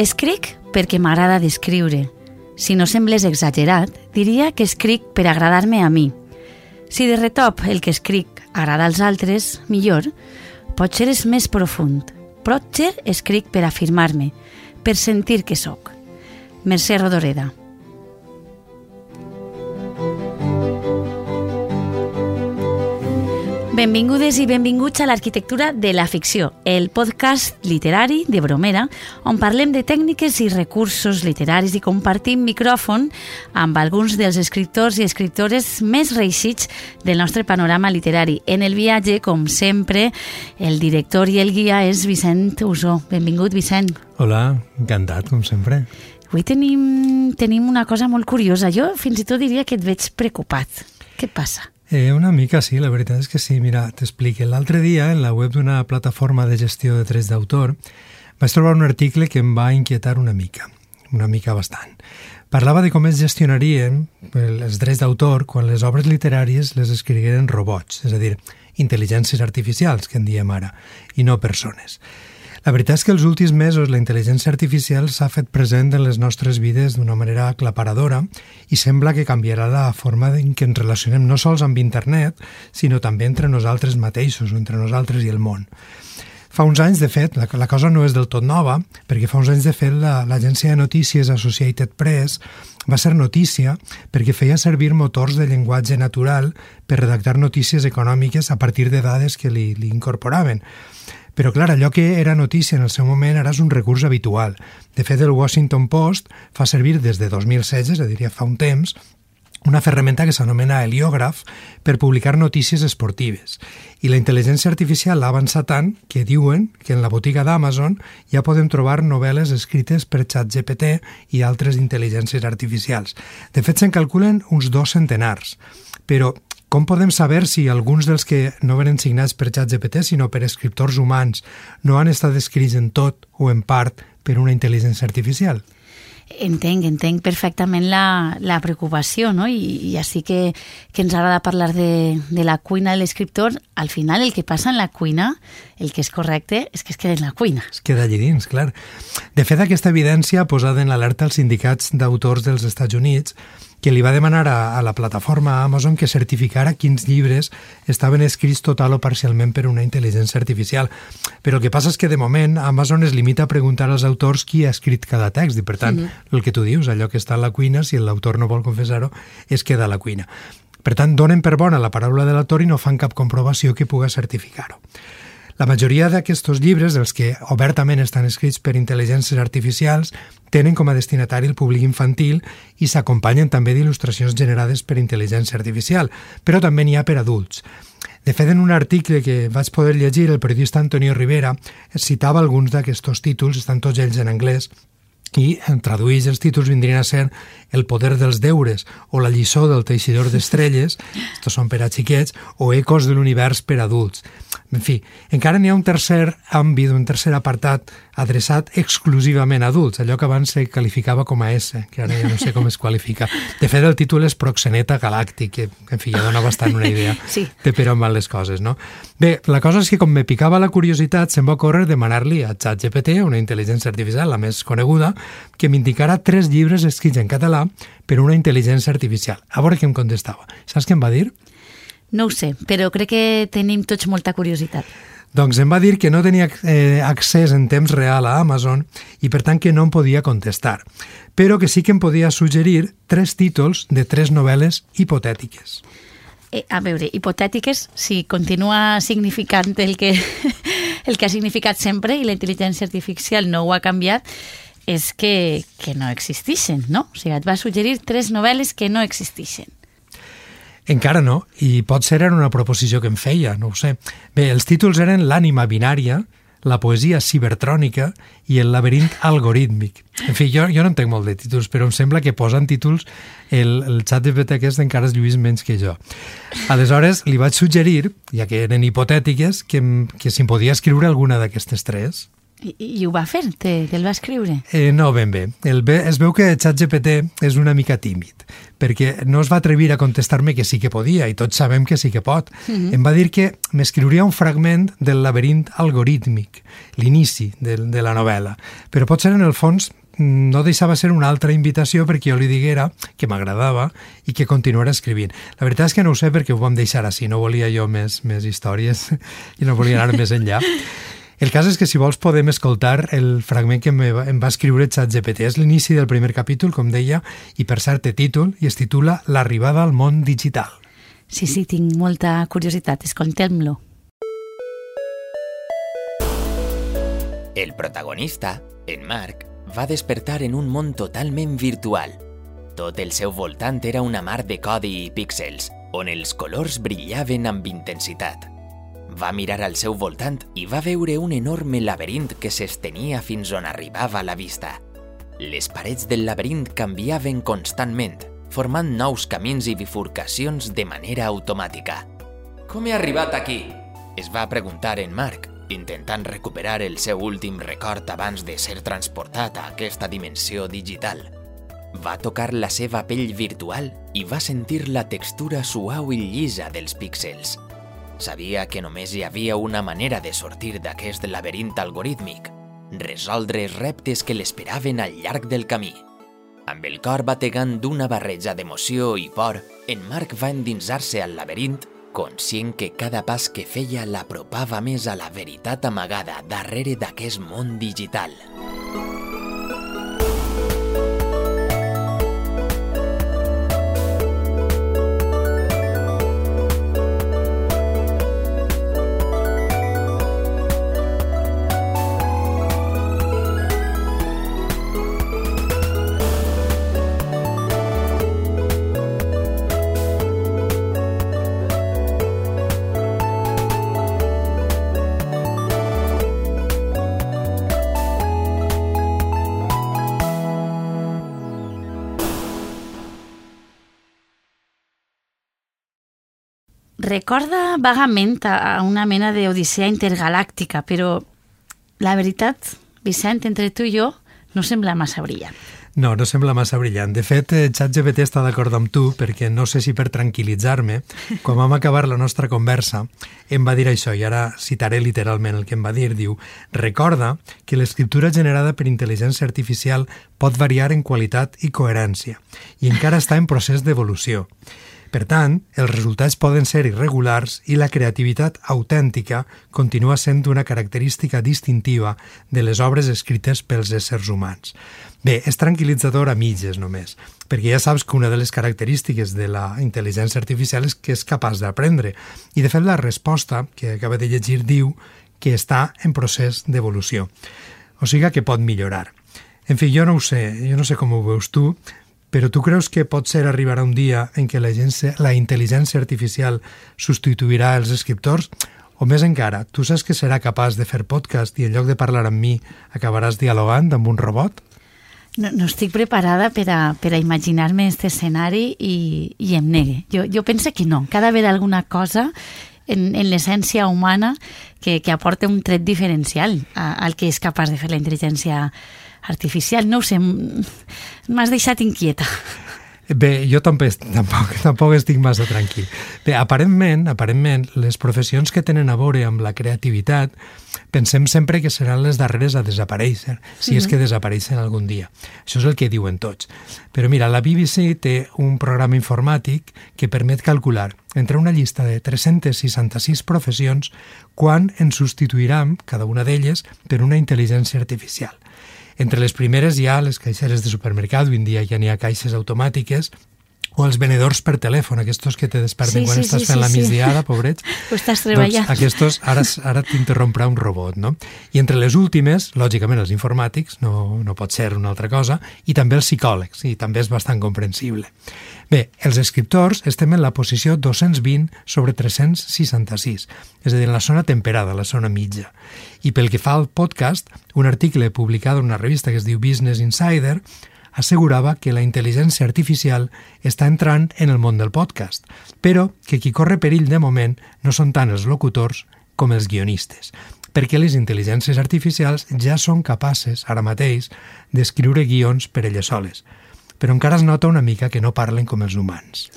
Escric perquè m'agrada d'escriure. Si no semblés exagerat, diria que escric per agradar-me a mi. Si de retop el que escric agrada als altres, millor, potser és més profund. Potser escric per afirmar-me, per sentir que sóc. Mercè Rodoreda. Benvingudes i benvinguts a l'Arquitectura de la Ficció, el podcast literari de Bromera, on parlem de tècniques i recursos literaris i compartim micròfon amb alguns dels escriptors i escriptores més reeixits del nostre panorama literari. En el viatge, com sempre, el director i el guia és Vicent Usó. Benvingut, Vicent. Hola, encantat, com sempre. Avui tenim, tenim una cosa molt curiosa. Jo fins i tot diria que et veig preocupat. Què passa? Eh, una mica sí, la veritat és que sí. Mira, t'explique. L'altre dia, en la web d'una plataforma de gestió de drets d'autor, vaig trobar un article que em va inquietar una mica, una mica bastant. Parlava de com es gestionarien els drets d'autor quan les obres literàries les escrigueren robots, és a dir, intel·ligències artificials, que en diem ara, i no persones. La veritat és que els últims mesos la intel·ligència artificial s'ha fet present en les nostres vides d'una manera aclaparadora i sembla que canviarà la forma en què ens relacionem no sols amb internet, sinó també entre nosaltres mateixos entre nosaltres i el món. Fa uns anys, de fet, la, la cosa no és del tot nova, perquè fa uns anys, de fet, l'agència la, de notícies Associated Press va ser notícia perquè feia servir motors de llenguatge natural per redactar notícies econòmiques a partir de dades que li, li incorporaven. Però, clar, allò que era notícia en el seu moment ara és un recurs habitual. De fet, el Washington Post fa servir des de 2016, és a dir, fa un temps, una ferramenta que s'anomena heliògraf per publicar notícies esportives. I la intel·ligència artificial ha avançat tant que diuen que en la botiga d'Amazon ja podem trobar novel·les escrites per ChatGPT i altres intel·ligències artificials. De fet, se'n calculen uns dos centenars. Però com podem saber si alguns dels que no venen signats per ChatGPT, sinó per escriptors humans, no han estat escrits en tot o en part per una intel·ligència artificial? Entenc, entenc perfectament la, la preocupació, no? I, i així que, que ens agrada parlar de, de la cuina de l'escriptor, al final el que passa en la cuina, el que és correcte, és que es queda en la cuina. Es queda allí dins, clar. De fet, aquesta evidència posat en alerta els sindicats d'autors dels Estats Units que li va demanar a, a la plataforma Amazon que certificara quins llibres estaven escrits total o parcialment per una intel·ligència artificial. Però el que passa és que, de moment, Amazon es limita a preguntar als autors qui ha escrit cada text i, per tant, mm -hmm. el que tu dius, allò que està a la cuina, si l'autor no vol confessar-ho, es queda a la cuina. Per tant, donen per bona la paraula de l'autor i no fan cap comprovació que puga certificar-ho. La majoria d'aquests llibres, dels que obertament estan escrits per intel·ligències artificials, tenen com a destinatari el públic infantil i s'acompanyen també d'il·lustracions generades per intel·ligència artificial, però també n'hi ha per adults. De fet, en un article que vaig poder llegir, el periodista Antonio Rivera citava alguns d'aquests títols, estan tots ells en anglès, i en traduïts els títols vindrien a ser El poder dels deures o La lliçó del teixidor d'estrelles, estos són per a xiquets, o Ecos de l'univers per a adults. En fi, encara n'hi ha un tercer àmbit, un tercer apartat adreçat exclusivament a adults, allò que abans se qualificava com a S, que ara ja no sé com es qualifica. De fet, el títol és Proxeneta Galàctic, que, en fi, ja dona bastant una idea sí. de per on van les coses, no? Bé, la cosa és que com me picava la curiositat, se'm va córrer demanar-li a ChatGPT, una intel·ligència artificial, la més coneguda, que m'indicara tres llibres escrits en català per una intel·ligència artificial. A veure què em contestava. Saps què em va dir? No ho sé, però crec que tenim tots molta curiositat. Doncs em va dir que no tenia eh, accés en temps real a Amazon i per tant que no em podia contestar, però que sí que em podia suggerir tres títols de tres novel·les hipotètiques. Eh, a veure, hipotètiques, si continua significant el que, el que ha significat sempre i la intel·ligència artificial no ho ha canviat, és que, que no existixen, no? O sigui, et va suggerir tres novel·les que no existixen. Encara no, i pot ser era una proposició que em feia, no ho sé. Bé, els títols eren L'ànima binària, la poesia cibertrònica i el laberint algorítmic. En fi, jo, jo no entenc molt de títols, però em sembla que posen títols el, el xat de PT aquest encara es lluís menys que jo. Aleshores, li vaig suggerir, ja que eren hipotètiques, que, que si em podia escriure alguna d'aquestes tres. I, I ho va fer? Te, te'l va escriure? Eh, no, ben bé. El. Es veu que ChatGPT és una mica tímid, perquè no es va atrevir a contestar-me que sí que podia, i tots sabem que sí que pot. Uh -huh. Em va dir que m'escriuria un fragment del laberint algorítmic, l'inici de, de la novel·la, però potser en el fons no deixava ser una altra invitació perquè jo li diguera que m'agradava i que continuara escrivint. La veritat és que no ho sé perquè ho vam deixar així, no volia jo més, més històries i no volia anar més enllà. El cas és que si vols podem escoltar el fragment que em va escriure ChatGPT. És l'inici del primer capítol, com deia, i per cert té títol i es titula L'arribada al món digital. Sí, sí, tinc molta curiositat. Escoltem-lo. El protagonista, en Marc, va despertar en un món totalment virtual. Tot el seu voltant era una mar de codi i píxels, on els colors brillaven amb intensitat. Va mirar al seu voltant i va veure un enorme laberint que s'estenia fins on arribava la vista. Les parets del laberint canviaven constantment, formant nous camins i bifurcacions de manera automàtica. Com he arribat aquí? Es va preguntar en Marc, intentant recuperar el seu últim record abans de ser transportat a aquesta dimensió digital. Va tocar la seva pell virtual i va sentir la textura suau i llisa dels píxels – Sabia que només hi havia una manera de sortir d'aquest laberint algorítmic, resoldre els reptes que l'esperaven al llarg del camí. Amb el cor bategant d'una barreja d'emoció i por, en Marc va endinsar-se al laberint, conscient que cada pas que feia l'apropava més a la veritat amagada darrere d'aquest món digital. Recorda vagament a una mena d'odissea intergalàctica, però la veritat, Vicent, entre tu i jo, no sembla massa brillant. No, no sembla massa brillant. De fet, eh, ChatGPT està d'acord amb tu perquè no sé si per tranquil·litzar-me, quan vam acabar la nostra conversa, em va dir això, i ara citaré literalment el que em va dir. Diu, recorda que l'escriptura generada per intel·ligència artificial pot variar en qualitat i coherència i encara està en procés d'evolució. Per tant, els resultats poden ser irregulars i la creativitat autèntica continua sent una característica distintiva de les obres escrites pels éssers humans. Bé, és tranquil·litzador a mitges només, perquè ja saps que una de les característiques de la intel·ligència artificial és que és capaç d'aprendre. I, de fet, la resposta que acaba de llegir diu que està en procés d'evolució. O sigui que pot millorar. En fi, jo no ho sé, jo no sé com ho veus tu, però tu creus que pot ser arribarà un dia en què la, gent, la intel·ligència artificial substituirà els escriptors? O més encara, tu saps que serà capaç de fer podcast i en lloc de parlar amb mi acabaràs dialogant amb un robot? No, no estic preparada per a, per a imaginar-me aquest escenari i, i em negue. Jo, jo penso que no. Cada vegada alguna cosa en, en l'essència humana que, que aporta un tret diferencial al que és capaç de fer la intel·ligència artificial artificial, no ho sé, m'has deixat inquieta. Bé, jo tampoc, tampoc, tampoc estic massa tranquil. Bé, aparentment, aparentment, les professions que tenen a veure amb la creativitat pensem sempre que seran les darreres a desaparèixer, si és que desapareixen algun dia. Això és el que diuen tots. Però mira, la BBC té un programa informàtic que permet calcular entre una llista de 366 professions quan ens substituiran, cada una d'elles, per una intel·ligència artificial. Entre les primeres hi ha les caixeres de supermercat, avui en dia ja n'hi ha caixes automàtiques, o els venedors per telèfon, aquests que te desperten sí, quan sí, estàs sí, fent sí, la migdiada, sí. pobrets. Ho estàs treballant. Doncs aquests ara, ara t'interromprà un robot, no? I entre les últimes, lògicament, els informàtics, no, no pot ser una altra cosa, i també els psicòlegs, i també és bastant comprensible. Bé, els escriptors estem en la posició 220 sobre 366, és a dir, en la zona temperada, la zona mitja. I pel que fa al podcast, un article publicat en una revista que es diu Business Insider assegurava que la intel·ligència artificial està entrant en el món del podcast, però que qui corre perill de moment no són tant els locutors com els guionistes. perquè les intel·ligències artificials ja són capaces, ara mateix, d'escriure guions per elles soles. Però encara es nota una mica que no parlen com els humans.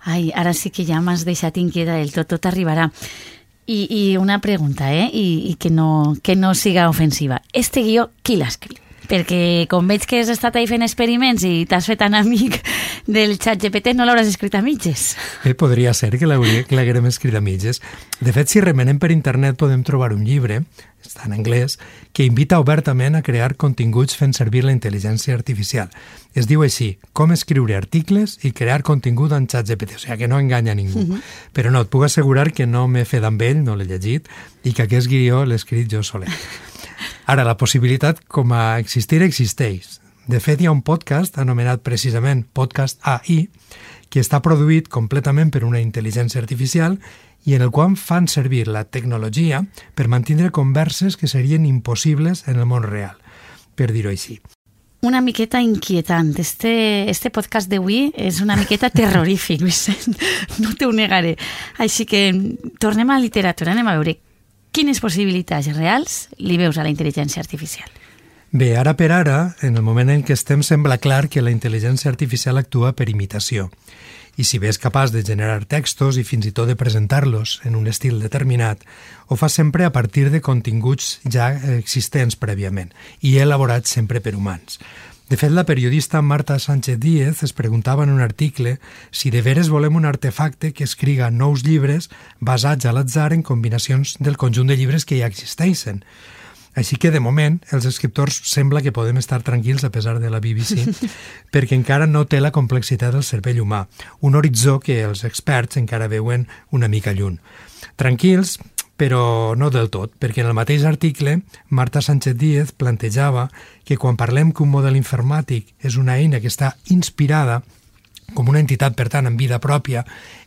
Ai, ara sí que ja m'has deixat inquieta del tot, tot arribarà. I, i una pregunta, eh? I, i que, no, que no siga ofensiva. Este guió, qui l'ha escrit? Perquè com veig que has estat ahí fent experiments i t'has fet tan amic del xat GPT, no l'hauràs escrit a mitges. Eh, podria ser que l'haguérem escrit a mitges. De fet, si remenem per internet podem trobar un llibre, està en anglès, que invita obertament a crear continguts fent servir la intel·ligència artificial. Es diu així, com escriure articles i crear contingut en xat GPT, o sigui que no enganya ningú. Uh mhm. -huh. Però no, et puc assegurar que no m'he fet amb ell, no l'he llegit, i que aquest guió l'he escrit jo solet. Ara, la possibilitat com a existir existeix. De fet, hi ha un podcast anomenat precisament Podcast AI, que està produït completament per una intel·ligència artificial i en el qual fan servir la tecnologia per mantenir converses que serien impossibles en el món real, per dir-ho així. Una miqueta inquietant. Este, este podcast d'avui és una miqueta terrorífic, Vicent. No t'ho negaré. Així que tornem a literatura, anem a veure quines possibilitats reals li veus a la intel·ligència artificial? Bé, ara per ara, en el moment en què estem, sembla clar que la intel·ligència artificial actua per imitació. I si bé és capaç de generar textos i fins i tot de presentar-los en un estil determinat, ho fa sempre a partir de continguts ja existents prèviament i elaborats sempre per humans. De fet, la periodista Marta Sánchez Díez es preguntava en un article si de veres volem un artefacte que escriga nous llibres basats a l'atzar en combinacions del conjunt de llibres que ja existeixen. Així que, de moment, els escriptors sembla que podem estar tranquils a pesar de la BBC, perquè encara no té la complexitat del cervell humà, un horitzó que els experts encara veuen una mica lluny. Tranquils, però no del tot, perquè en el mateix article Marta Sánchez Díez plantejava que quan parlem que un model informàtic és una eina que està inspirada com una entitat, per tant, en vida pròpia,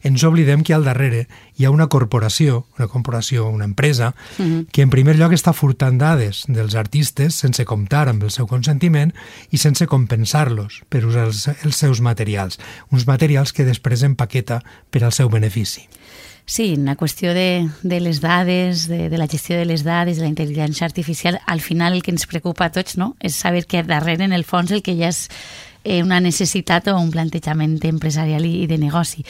ens oblidem que al darrere hi ha una corporació, una corporació, una empresa, uh -huh. que en primer lloc està furtant dades dels artistes sense comptar amb el seu consentiment i sense compensar-los per usar els, els seus materials, uns materials que després empaqueta per al seu benefici. Sí, una qüestió de, de les dades, de, de la gestió de les dades, de la intel·ligència artificial, al final el que ens preocupa a tots no? és saber que darrere, en el fons, el que ja és eh, una necessitat o un plantejament empresarial i, de negoci.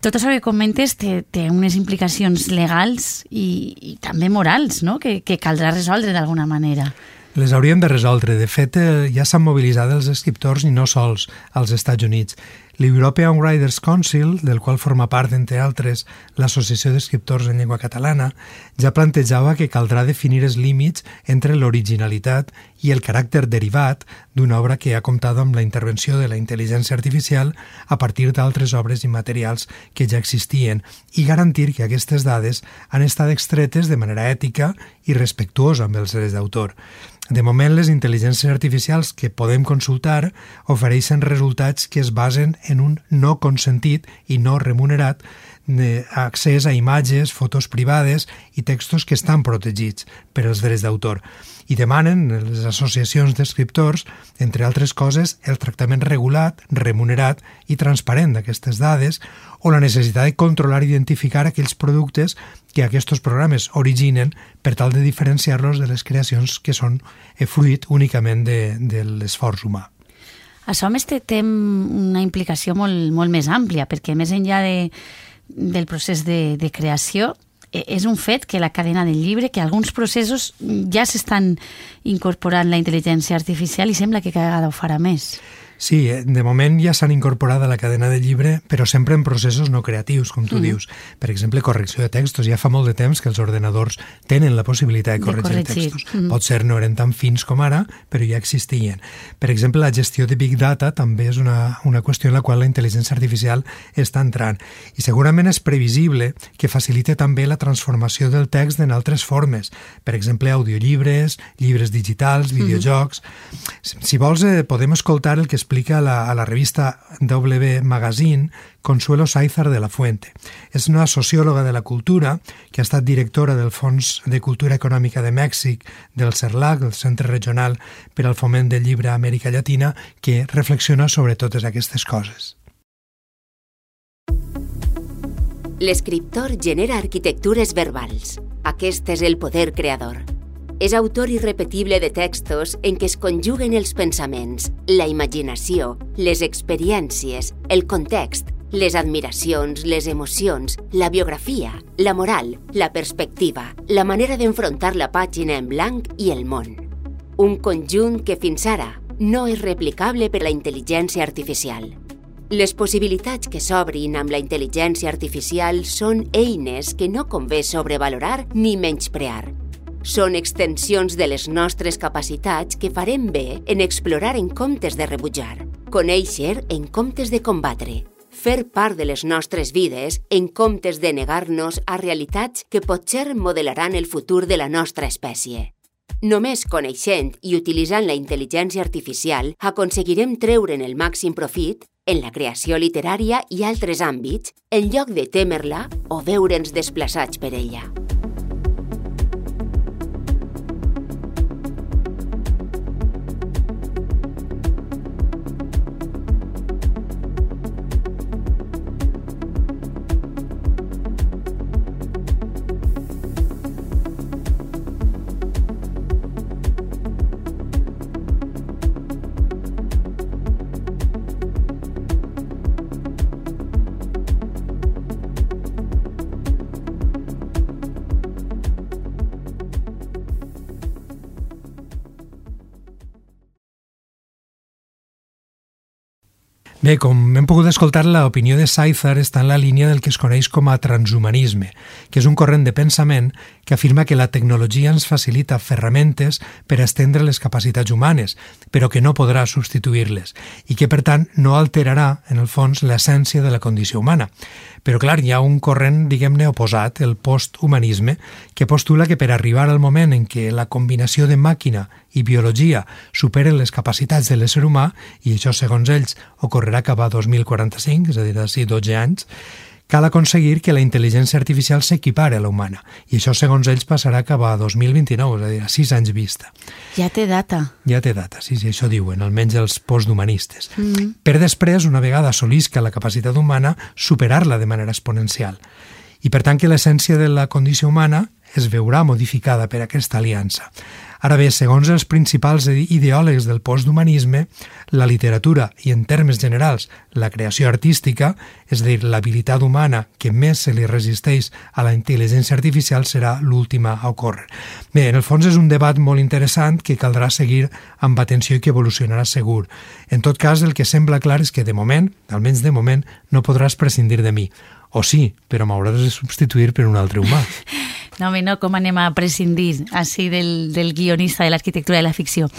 Tot això que comentes té, té unes implicacions legals i, i també morals, no? que, que caldrà resoldre d'alguna manera. Les hauríem de resoldre. De fet, eh, ja s'han mobilitzat els escriptors i no sols als Estats Units. L'European Writers Council, del qual forma part, entre altres, l'Associació d'Escriptors en Llengua Catalana, ja plantejava que caldrà definir els límits entre l'originalitat i el caràcter derivat d'una obra que ha comptat amb la intervenció de la intel·ligència artificial a partir d'altres obres i materials que ja existien i garantir que aquestes dades han estat extretes de manera ètica i respectuosa amb els drets d'autor. De moment, les intel·ligències artificials que podem consultar ofereixen resultats que es basen en un no consentit i no remunerat accés a imatges, fotos privades i textos que estan protegits per els drets d'autor i demanen les associacions d'escriptors, entre altres coses, el tractament regulat, remunerat i transparent d'aquestes dades o la necessitat de controlar i identificar aquells productes que aquests programes originen per tal de diferenciar-los de les creacions que són fruit únicament de, de l'esforç humà. Això més té, té una implicació molt, molt més àmplia, perquè més enllà de, del procés de, de creació, e, és un fet que la cadena del llibre, que alguns processos ja s'estan incorporant la intel·ligència artificial i sembla que cada vegada ho farà més. Sí, eh, de moment ja s'han incorporat a la cadena de llibre, però sempre en processos no creatius, com tu mm. dius. Per exemple, correcció de textos. Ja fa molt de temps que els ordenadors tenen la possibilitat de corregir, de corregir. textos. Mm. Pot ser no eren tan fins com ara, però ja existien. Per exemple, la gestió de Big Data també és una, una qüestió en la qual la intel·ligència artificial està entrant. I segurament és previsible que facilite també la transformació del text en altres formes. Per exemple, audiollibres, llibres digitals, mm-hmm. videojocs... Mm. Si vols, eh, podem escoltar el que es explica a la, a la revista W Magazine Consuelo Saizar de la Fuente. És una sociòloga de la cultura que ha estat directora del Fons de Cultura Econòmica de Mèxic del CERLAC, el Centre Regional per al Foment del Llibre a Amèrica Llatina, que reflexiona sobre totes aquestes coses. L'escriptor genera arquitectures verbals, Aquest és el poder creador. És autor irrepetible de textos en què es conjuguen els pensaments, la imaginació, les experiències, el context, les admiracions, les emocions, la biografia, la moral, la perspectiva, la manera d'enfrontar la pàgina en blanc i el món. Un conjunt que fins ara no és replicable per la intel·ligència artificial. Les possibilitats que s'obrin amb la intel·ligència artificial són eines que no convé sobrevalorar ni menysprear. Són extensions de les nostres capacitats que farem bé en explorar en comptes de rebutjar, conèixer en comptes de combatre, fer part de les nostres vides en comptes de negar-nos a realitats que potser modelaran el futur de la nostra espècie. Només coneixent i utilitzant la intel·ligència artificial aconseguirem treure'n el màxim profit en la creació literària i altres àmbits, en lloc de temer-la o veure'ns desplaçats per ella. Bé, com hem pogut escoltar, l'opinió de Seitzer està en la línia del que es coneix com a transhumanisme, que és un corrent de pensament que afirma que la tecnologia ens facilita ferramentes per estendre les capacitats humanes, però que no podrà substituir-les, i que, per tant, no alterarà, en el fons, l'essència de la condició humana. Però, clar, hi ha un corrent, diguem-ne, oposat, el posthumanisme, que postula que per arribar al moment en què la combinació de màquina i biologia superen les capacitats de l'ésser humà, i això, segons ells, ocorrerà cap a 2045, és a dir, d'ací 12 anys, cal aconseguir que la intel·ligència artificial s'equipare a la humana. I això, segons ells, passarà cap a 2029, és a dir, a 6 anys vista. Ja té data. Ja té data, sí, sí, això diuen, almenys els posthumanistes. Mm -hmm. Per després, una vegada assolisca la capacitat humana, superar-la de manera exponencial. I per tant que l'essència de la condició humana es veurà modificada per aquesta aliança. Ara bé, segons els principals ideòlegs del posthumanisme, la literatura i, en termes generals, la creació artística, és a dir, l'habilitat humana que més se li resisteix a la intel·ligència artificial, serà l'última a ocórrer. Bé, en el fons és un debat molt interessant que caldrà seguir amb atenció i que evolucionarà segur. En tot cas, el que sembla clar és que de moment, almenys de moment, no podràs prescindir de mi. O sí, però m'hauràs de substituir per un altre humà. No, home, no, com anem a prescindir així del, del guionista de l'arquitectura de la ficció.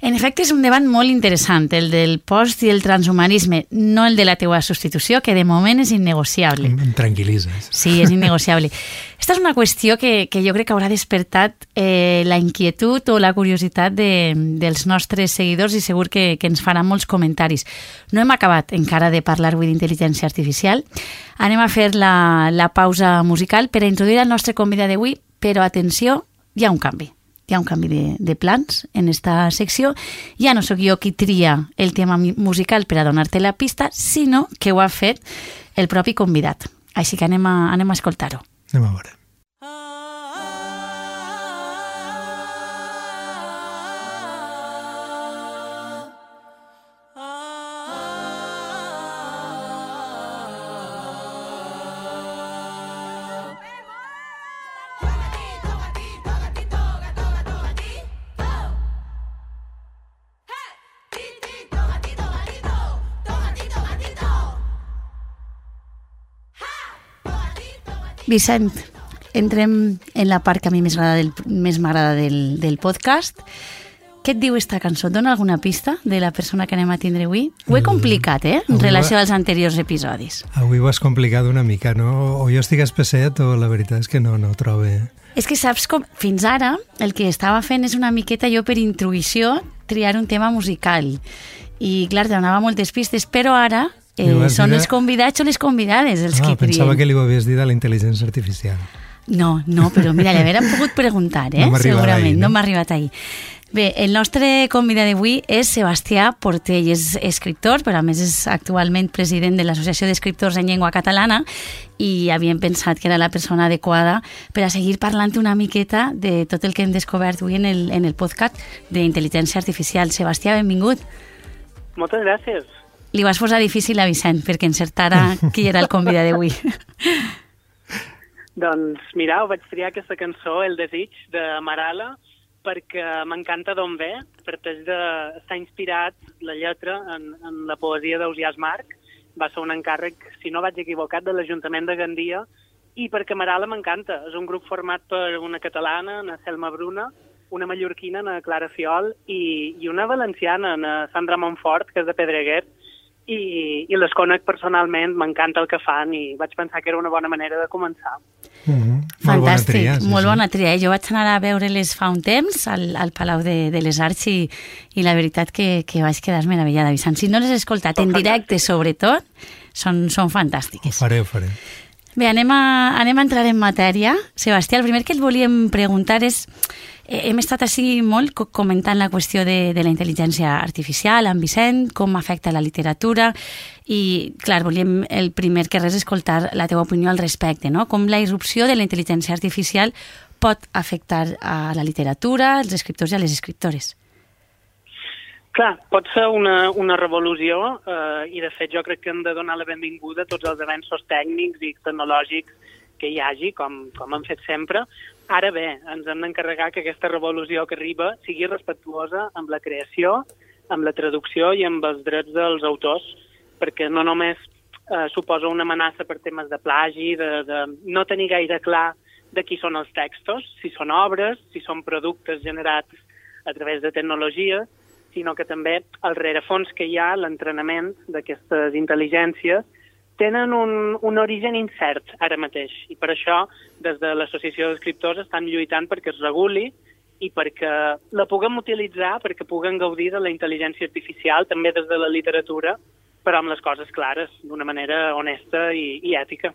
En efecte, és un debat molt interessant, el del post i el transhumanisme, no el de la teua substitució, que de moment és innegociable. Em tranquil·litzes. Sí, és innegociable. Esta és una qüestió que, que jo crec que haurà despertat eh, la inquietud o la curiositat de, dels nostres seguidors i segur que, que ens faran molts comentaris. No hem acabat encara de parlar avui d'intel·ligència artificial. Anem a fer la, la pausa musical per a introduir el nostre convidat d'avui, però atenció, hi ha un canvi hi ha un canvi de, de plans en esta secció. Ja no sóc jo qui tria el tema musical per a donar-te la pista, sinó que ho ha fet el propi convidat. Així que anem a, anem a escoltar-ho. Anem a veure. Vicent, entrem en la part que a mi més m'agrada del, del, del podcast. Què et diu esta cançó? Dona alguna pista de la persona que anem a tindre avui? Ho he complicat, eh? En relació als anteriors episodis. Avui ho has complicat una mica, no? O jo estic espesset o la veritat és que no, no ho trobo... És que saps com, fins ara, el que estava fent és una miqueta jo per intuïció triar un tema musical. I, clar, donava moltes pistes, però ara eh, són els convidats o les convidades els ah, que trien. Pensava que li ho havies dit a la intel·ligència artificial. No, no, però mira, li haguérem pogut preguntar, eh? No Segurament, ahir, no no? m'ha arribat ahir. Bé, el nostre convidat d'avui és Sebastià Portell, és escriptor, però a més és actualment president de l'Associació d'Escriptors en Llengua Catalana i havíem pensat que era la persona adequada per a seguir parlant una miqueta de tot el que hem descobert avui en el, en el podcast d'intel·ligència artificial. Sebastià, benvingut. Moltes gràcies. Li vas posar difícil a Vicent perquè encertara qui era el convidat d'avui. Doncs mira, vaig triar aquesta cançó, El desig, de Marala, perquè m'encanta d'on ve, parteix de... està inspirat la lletra en, en la poesia d'Eusiàs Marc, va ser un encàrrec, si no vaig equivocat, de l'Ajuntament de Gandia, i perquè Marala m'encanta. És un grup format per una catalana, na Selma Bruna, una mallorquina, na Clara Fiol, i, i una valenciana, na Sandra Montfort, que és de Pedreguer, i, i les conec personalment, m'encanta el que fan, i vaig pensar que era una bona manera de començar. Uh -huh. Fantàstic, molt bona tria, sí, molt sí. bona tria. eh? Jo vaig anar a veure-les fa un temps al, al Palau de, de les Arts i, i la veritat que, que vaig quedar meravellada. Vicent, si no les he escoltat Són en directe, sobretot, són, són Ho fantàstiques. faré, ho faré. Bé, anem a, anem a entrar en matèria. Sebastià, el primer que et volíem preguntar és... eh, Hem estat així molt co- comentant la qüestió de, de la intel·ligència artificial amb Vicent, com afecta la literatura i, clar, volíem el primer que res escoltar la teva opinió al respecte, no? Com la irrupció de la intel·ligència artificial pot afectar a la literatura, als escriptors i a les escriptores. Clar, pot ser una, una revolució eh, i de fet jo crec que hem de donar la benvinguda a tots els avenços tècnics i tecnològics que hi hagi, com, com hem fet sempre. Ara bé, ens hem d'encarregar que aquesta revolució que arriba sigui respectuosa amb la creació, amb la traducció i amb els drets dels autors, perquè no només eh, suposa una amenaça per temes de plagi, de, de no tenir gaire clar de qui són els textos, si són obres, si són productes generats a través de tecnologies, sinó que també el rerefons que hi ha, l'entrenament d'aquestes intel·ligències, tenen un, un origen incert ara mateix. I per això, des de l'Associació d'Escriptors estan lluitant perquè es reguli i perquè la puguem utilitzar, perquè puguem gaudir de la intel·ligència artificial, també des de la literatura, però amb les coses clares, d'una manera honesta i, i ètica.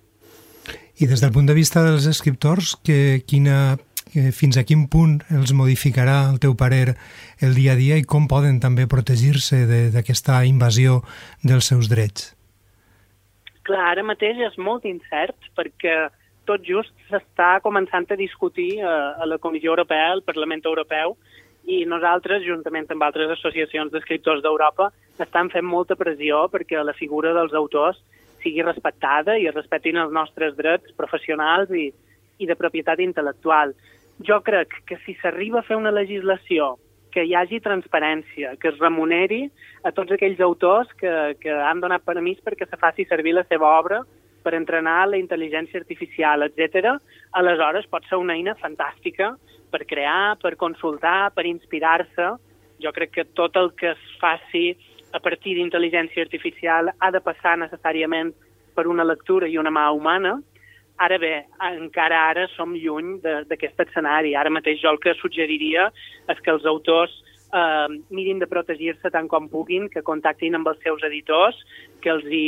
I des del punt de vista dels escriptors, que, quina, que fins a quin punt els modificarà, el teu parer, el dia a dia i com poden també protegir-se d'aquesta invasió dels seus drets? Clar, ara mateix és molt incert perquè tot just s'està començant a discutir eh, a la Comissió Europea, al Parlament Europeu, i nosaltres, juntament amb altres associacions d'escriptors d'Europa, estan fent molta pressió perquè la figura dels autors sigui respectada i es respectin els nostres drets professionals i, i de propietat intel·lectual. Jo crec que si s'arriba a fer una legislació que hi hagi transparència, que es remuneri a tots aquells autors que, que han donat permís perquè se faci servir la seva obra per entrenar la intel·ligència artificial, etc. aleshores pot ser una eina fantàstica per crear, per consultar, per inspirar-se. Jo crec que tot el que es faci a partir d'intel·ligència artificial ha de passar necessàriament per una lectura i una mà humana. Ara bé, encara ara som lluny d'aquest escenari. Ara mateix jo el que suggeriria és que els autors eh, mirin de protegir-se tant com puguin, que contactin amb els seus editors, que els hi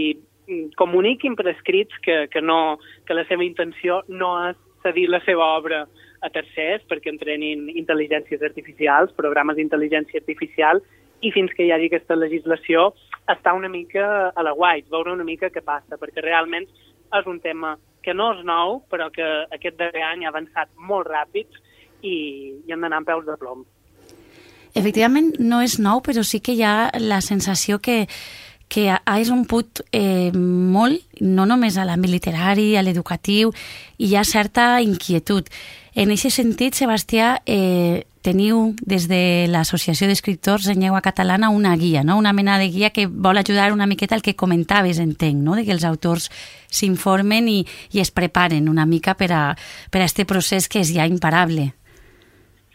mm, comuniquin per escrits que, que, no, que la seva intenció no és cedir la seva obra a tercers perquè entrenin intel·ligències artificials, programes d'intel·ligència artificial, i fins que hi hagi aquesta legislació està una mica a la guait, veure una mica què passa, perquè realment és un tema que no és nou, però que aquest darrer any ha avançat molt ràpid i, i hem d'anar amb peus de plom. Efectivament, no és nou, però sí que hi ha la sensació que, que ha irromput eh, molt, no només a l'àmbit literari, a l'educatiu, i hi ha certa inquietud. En aquest sentit, Sebastià, eh, teniu des de l'Associació d'Escriptors en Llengua Catalana una guia, no? una mena de guia que vol ajudar una miqueta al que comentaves, entenc, no? de que els autors s'informen i, i es preparen una mica per a, per a este procés que és ja imparable.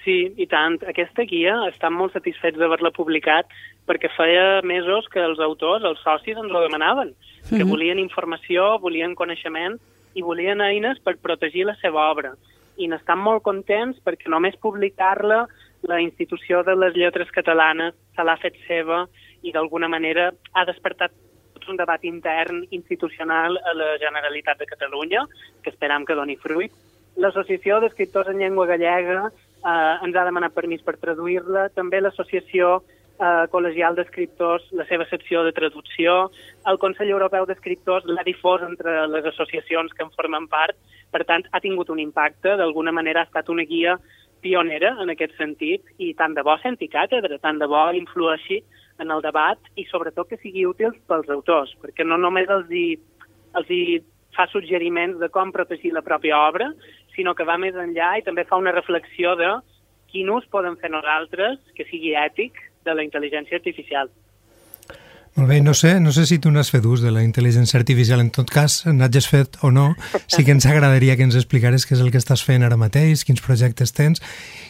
Sí, i tant. Aquesta guia estan molt satisfets d'haver-la publicat perquè feia mesos que els autors, els socis, ens ho demanaven, que Mhm. volien informació, volien coneixement i volien eines per protegir la seva obra. I n'estan molt contents perquè només publicar-la la institució de les lletres catalanes se l'ha fet seva i d'alguna manera ha despertat un debat intern institucional a la Generalitat de Catalunya, que esperam que doni fruit, L'Associació d'Escriptors en Llengua Gallega eh, ens ha demanat permís per traduir-la, també l'Associació eh, Col·legial d'Escriptors, la seva secció de traducció, el Consell Europeu d'Escriptors l'ha difós entre les associacions que en formen part, per tant, ha tingut un impacte, d'alguna manera ha estat una guia pionera en aquest sentit, i tant de bo senti càtedra, tant de bo influeixi en el debat i sobretot que sigui útil pels autors, perquè no només els hi, els hi fa suggeriments de com protegir la pròpia obra, sinó que va més enllà i també fa una reflexió de quin ús podem fer nosaltres que sigui ètic de la intel·ligència artificial. Molt bé, no sé, no sé si tu n'has fet ús de la intel·ligència artificial. En tot cas, n'hagis fet o no, sí que ens agradaria que ens explicares què és el que estàs fent ara mateix, quins projectes tens,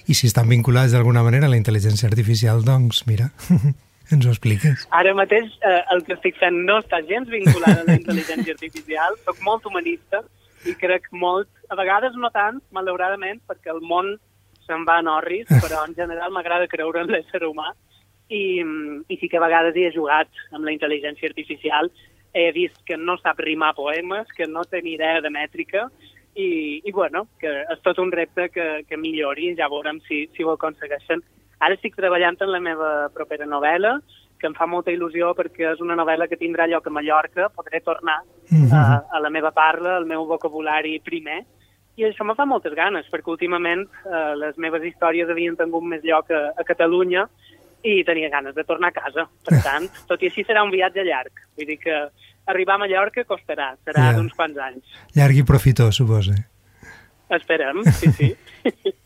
i si estan vinculats d'alguna manera a la intel·ligència artificial, doncs, mira, ens ho expliques. Ara mateix eh, el que estic fent no està gens vinculat a la intel·ligència artificial, sóc molt humanista i crec molt, a vegades no tant, malauradament, perquè el món se'n va en orris, però en general m'agrada creure en l'ésser humà i, i sí que a vegades hi he jugat amb la intel·ligència artificial. He vist que no sap rimar poemes, que no té ni idea de mètrica i, i bueno, que és tot un repte que, que millori ja veurem si, si ho aconsegueixen. Ara estic treballant en la meva propera novel·la, que em fa molta il·lusió perquè és una novel·la que tindrà lloc a Mallorca, podré tornar mm -hmm. a, a la meva parla, al meu vocabulari primer, i això me fa moltes ganes, perquè últimament eh, les meves històries havien tingut més lloc a, a Catalunya i tenia ganes de tornar a casa. Per tant, tot i així serà un viatge llarg. Vull dir que arribar a Mallorca costarà, serà yeah. d'uns quants anys. Llarg i profitós, suposa. Esperem, sí, sí.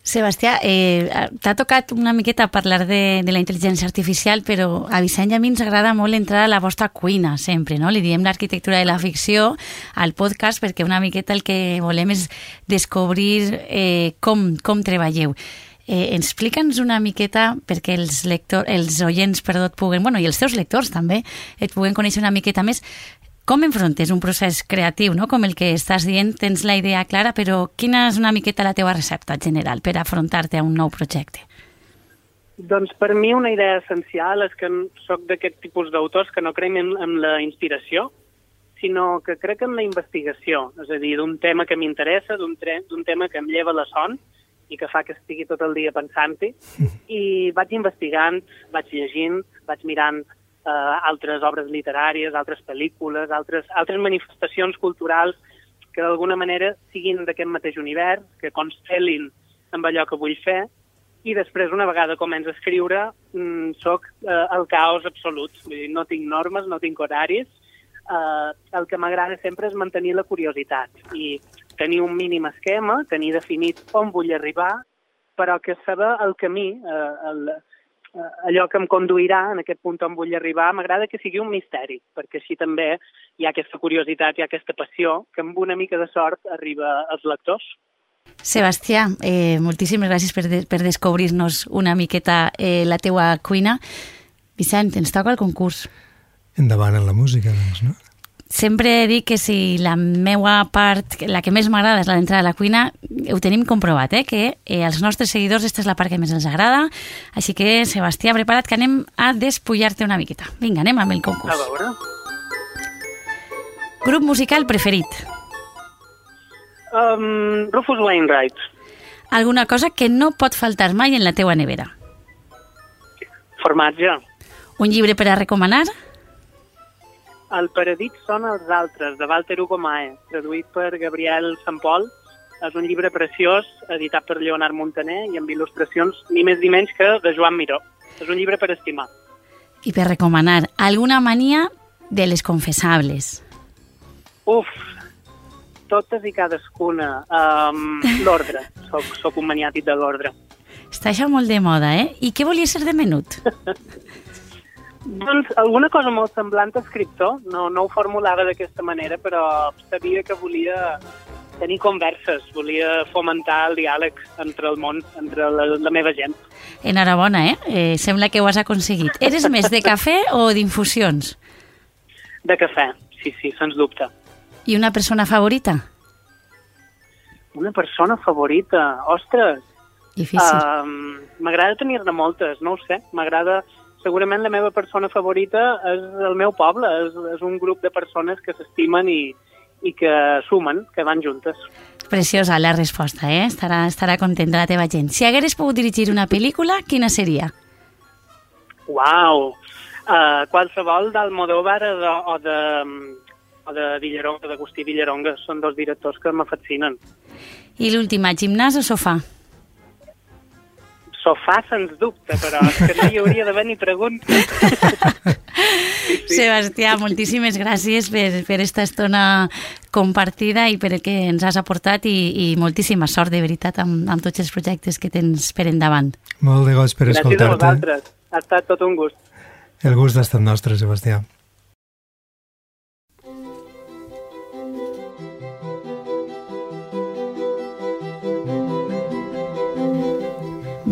Sebastià, eh, t'ha tocat una miqueta parlar de, de la intel·ligència artificial, però a Vicent i a mi ens agrada molt entrar a la vostra cuina, sempre, no? Li diem l'arquitectura de la ficció al podcast perquè una miqueta el que volem és descobrir eh, com, com treballeu. Eh, explica'ns una miqueta perquè els, lector, els oients perdó, et puguen, bueno, i els teus lectors també et puguen conèixer una miqueta més com enfrontes un procés creatiu, no? com el que estàs dient, tens la idea clara, però quina és una miqueta la teva recepta general per afrontar-te a un nou projecte? Doncs per mi una idea essencial és que sóc d'aquest tipus d'autors que no creiem en, en la inspiració, sinó que crec en la investigació, és a dir, d'un tema que m'interessa, d'un tema que em lleva la son, i que fa que estigui tot el dia pensant-hi. I vaig investigant, vaig llegint, vaig mirant eh, altres obres literàries, altres pel·lícules, altres, altres manifestacions culturals que d'alguna manera siguin d'aquest mateix univers, que constel·lin amb allò que vull fer, i després, una vegada començo a escriure, mm, sóc eh, el caos absolut. Vull dir, no tinc normes, no tinc horaris, eh, el que m'agrada sempre és mantenir la curiositat i tenir un mínim esquema, tenir definit on vull arribar, però que saber el camí, eh, el, eh, allò que em conduirà en aquest punt on vull arribar, m'agrada que sigui un misteri, perquè així també hi ha aquesta curiositat, hi ha aquesta passió, que amb una mica de sort arriba als lectors. Sebastià, eh, moltíssimes gràcies per, de, per descobrir-nos una miqueta eh, la teua cuina. Vicent, ens toca el concurs. Endavant en la música, doncs, no? Sempre dic que si la meua part, la que més m'agrada és la d'entrar a la cuina, ho tenim comprovat, eh? que eh, als nostres seguidors aquesta és la part que més ens agrada. Així que, Sebastià, prepara't que anem a despullar-te una miqueta. Vinga, anem amb el concurs. A veure. Grup musical preferit? Um, Rufus Wainwright. Alguna cosa que no pot faltar mai en la teua nevera? Formatge. Un llibre per a recomanar? El paradís són els altres, de Walter Hugo Mae, traduït per Gabriel Sant Pol. És un llibre preciós, editat per Leonard Montaner i amb il·lustracions ni més ni menys que de Joan Miró. És un llibre per estimar. I per recomanar, alguna mania de les confessables? Uf, totes i cadascuna. Um, l'ordre. Soc, soc un maniàtic de l'ordre. Està això molt de moda, eh? I què volia ser de menut? Doncs alguna cosa molt semblant a escriptor. No, no ho formulava d'aquesta manera, però sabia que volia tenir converses, volia fomentar el diàleg entre el món, entre la, la meva gent. Enhorabona, eh? eh? Sembla que ho has aconseguit. Eres més de cafè o d'infusions? De cafè, sí, sí, sens dubte. I una persona favorita? Una persona favorita? Ostres! Difícil. Uh, M'agrada tenir-ne moltes, no ho sé. M'agrada segurament la meva persona favorita és el meu poble, és, és un grup de persones que s'estimen i, i que sumen, que van juntes. Preciosa la resposta, eh? Estarà, estarà contenta la teva gent. Si hagueres pogut dirigir una pel·lícula, quina seria? Uau! Uh, qualsevol d'Almodóvar o de, o de, o de Villaronga, d'Agustí Villaronga, són dos directors que m'afascinen. I l'última, gimnàs o sofà? Sofà, sens dubte, però és que no hi hauria d'haver ni preguntes. Sí. Sebastià, moltíssimes gràcies per, per esta estona compartida i per el que ens has aportat i, i moltíssima sort, de veritat, amb, amb tots els projectes que tens per endavant. Molt de goig per escoltar-te. Gràcies a vosaltres. Ha estat tot un gust. El gust ha estat nostre, Sebastià.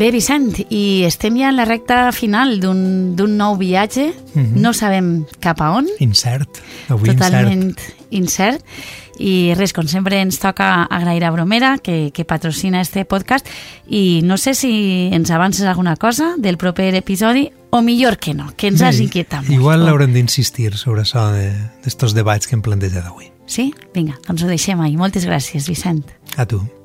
Bé, Vicent, i estem ja en la recta final d'un nou viatge. Mm -hmm. No sabem cap a on. Incert. Avui Totalment incert. incert. I res, com sempre ens toca agrair a Bromera, que, que patrocina este podcast, i no sé si ens avances alguna cosa del proper episodi, o millor que no, que ens Bé, has inquietat molt. Igual haurem d'insistir sobre això d'estos de, debats que hem plantejat avui. Sí? Vinga, doncs ho deixem ahí. Moltes gràcies, Vicent. A tu.